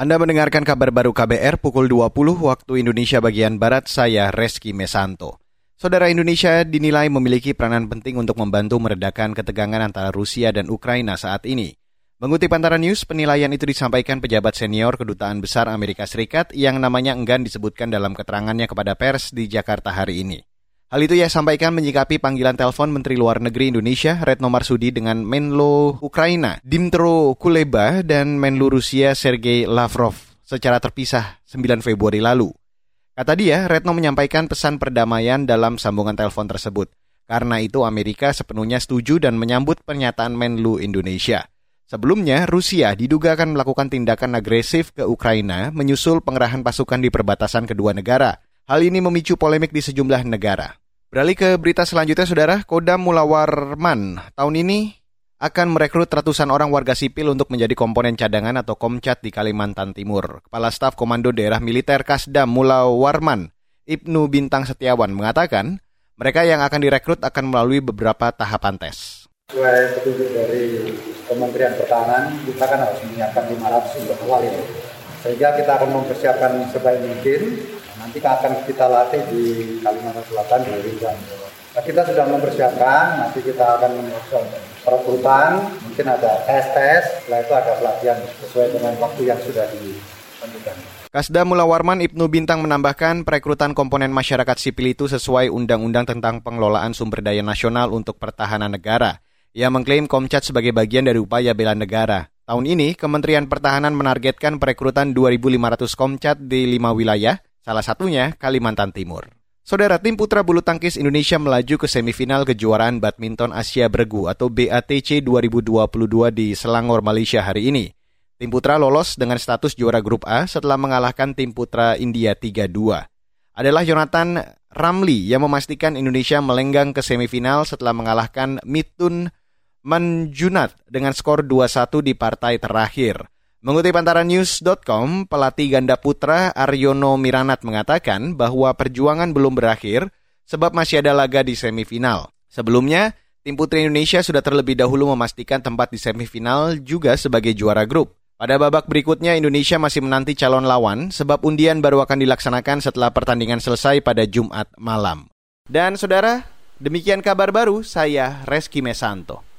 Anda mendengarkan kabar baru KBR pukul 20 waktu Indonesia bagian Barat, saya Reski Mesanto. Saudara Indonesia dinilai memiliki peranan penting untuk membantu meredakan ketegangan antara Rusia dan Ukraina saat ini. Mengutip antara news, penilaian itu disampaikan pejabat senior Kedutaan Besar Amerika Serikat yang namanya enggan disebutkan dalam keterangannya kepada pers di Jakarta hari ini. Hal itu ia sampaikan menyikapi panggilan telepon Menteri Luar Negeri Indonesia Retno Marsudi dengan Menlo Ukraina Dimtro Kuleba dan Menlu Rusia Sergei Lavrov secara terpisah 9 Februari lalu. Kata dia, Retno menyampaikan pesan perdamaian dalam sambungan telepon tersebut. Karena itu Amerika sepenuhnya setuju dan menyambut pernyataan Menlu Indonesia. Sebelumnya, Rusia diduga akan melakukan tindakan agresif ke Ukraina menyusul pengerahan pasukan di perbatasan kedua negara. Hal ini memicu polemik di sejumlah negara. Beralih ke berita selanjutnya, Saudara. Kodam Mula Warman tahun ini akan merekrut ratusan orang warga sipil untuk menjadi komponen cadangan atau Komcat di Kalimantan Timur. Kepala Staf Komando Daerah Militer Kasdam Mula Warman, Ibnu Bintang Setiawan, mengatakan mereka yang akan direkrut akan melalui beberapa tahapan tes. Sesuai petunjuk dari Kementerian Pertahanan, kita kan harus menyiapkan 500 untuk awal ini. Sehingga kita akan mempersiapkan sebaik mungkin nanti akan kita latih di Kalimantan Selatan di Rinjang. Nah, kita sudah mempersiapkan, nanti kita akan perekrutan, mungkin ada tes-tes, setelah itu ada pelatihan sesuai dengan waktu yang sudah ditentukan. Kasda Mula Warman Ibnu Bintang menambahkan perekrutan komponen masyarakat sipil itu sesuai Undang-Undang tentang Pengelolaan Sumber Daya Nasional untuk Pertahanan Negara. Ia mengklaim Komcat sebagai bagian dari upaya bela negara. Tahun ini, Kementerian Pertahanan menargetkan perekrutan 2.500 Komcat di lima wilayah, salah satunya Kalimantan Timur. Saudara tim putra bulu tangkis Indonesia melaju ke semifinal kejuaraan badminton Asia Bergu atau BATC 2022 di Selangor, Malaysia hari ini. Tim putra lolos dengan status juara grup A setelah mengalahkan tim putra India 3-2. Adalah Jonathan Ramli yang memastikan Indonesia melenggang ke semifinal setelah mengalahkan Mitun Manjunat dengan skor 2-1 di partai terakhir. Mengutip antara news.com, pelatih ganda putra Aryono Miranat mengatakan bahwa perjuangan belum berakhir sebab masih ada laga di semifinal. Sebelumnya, tim putri Indonesia sudah terlebih dahulu memastikan tempat di semifinal juga sebagai juara grup. Pada babak berikutnya, Indonesia masih menanti calon lawan sebab undian baru akan dilaksanakan setelah pertandingan selesai pada Jumat malam. Dan saudara, demikian kabar baru saya Reski Mesanto.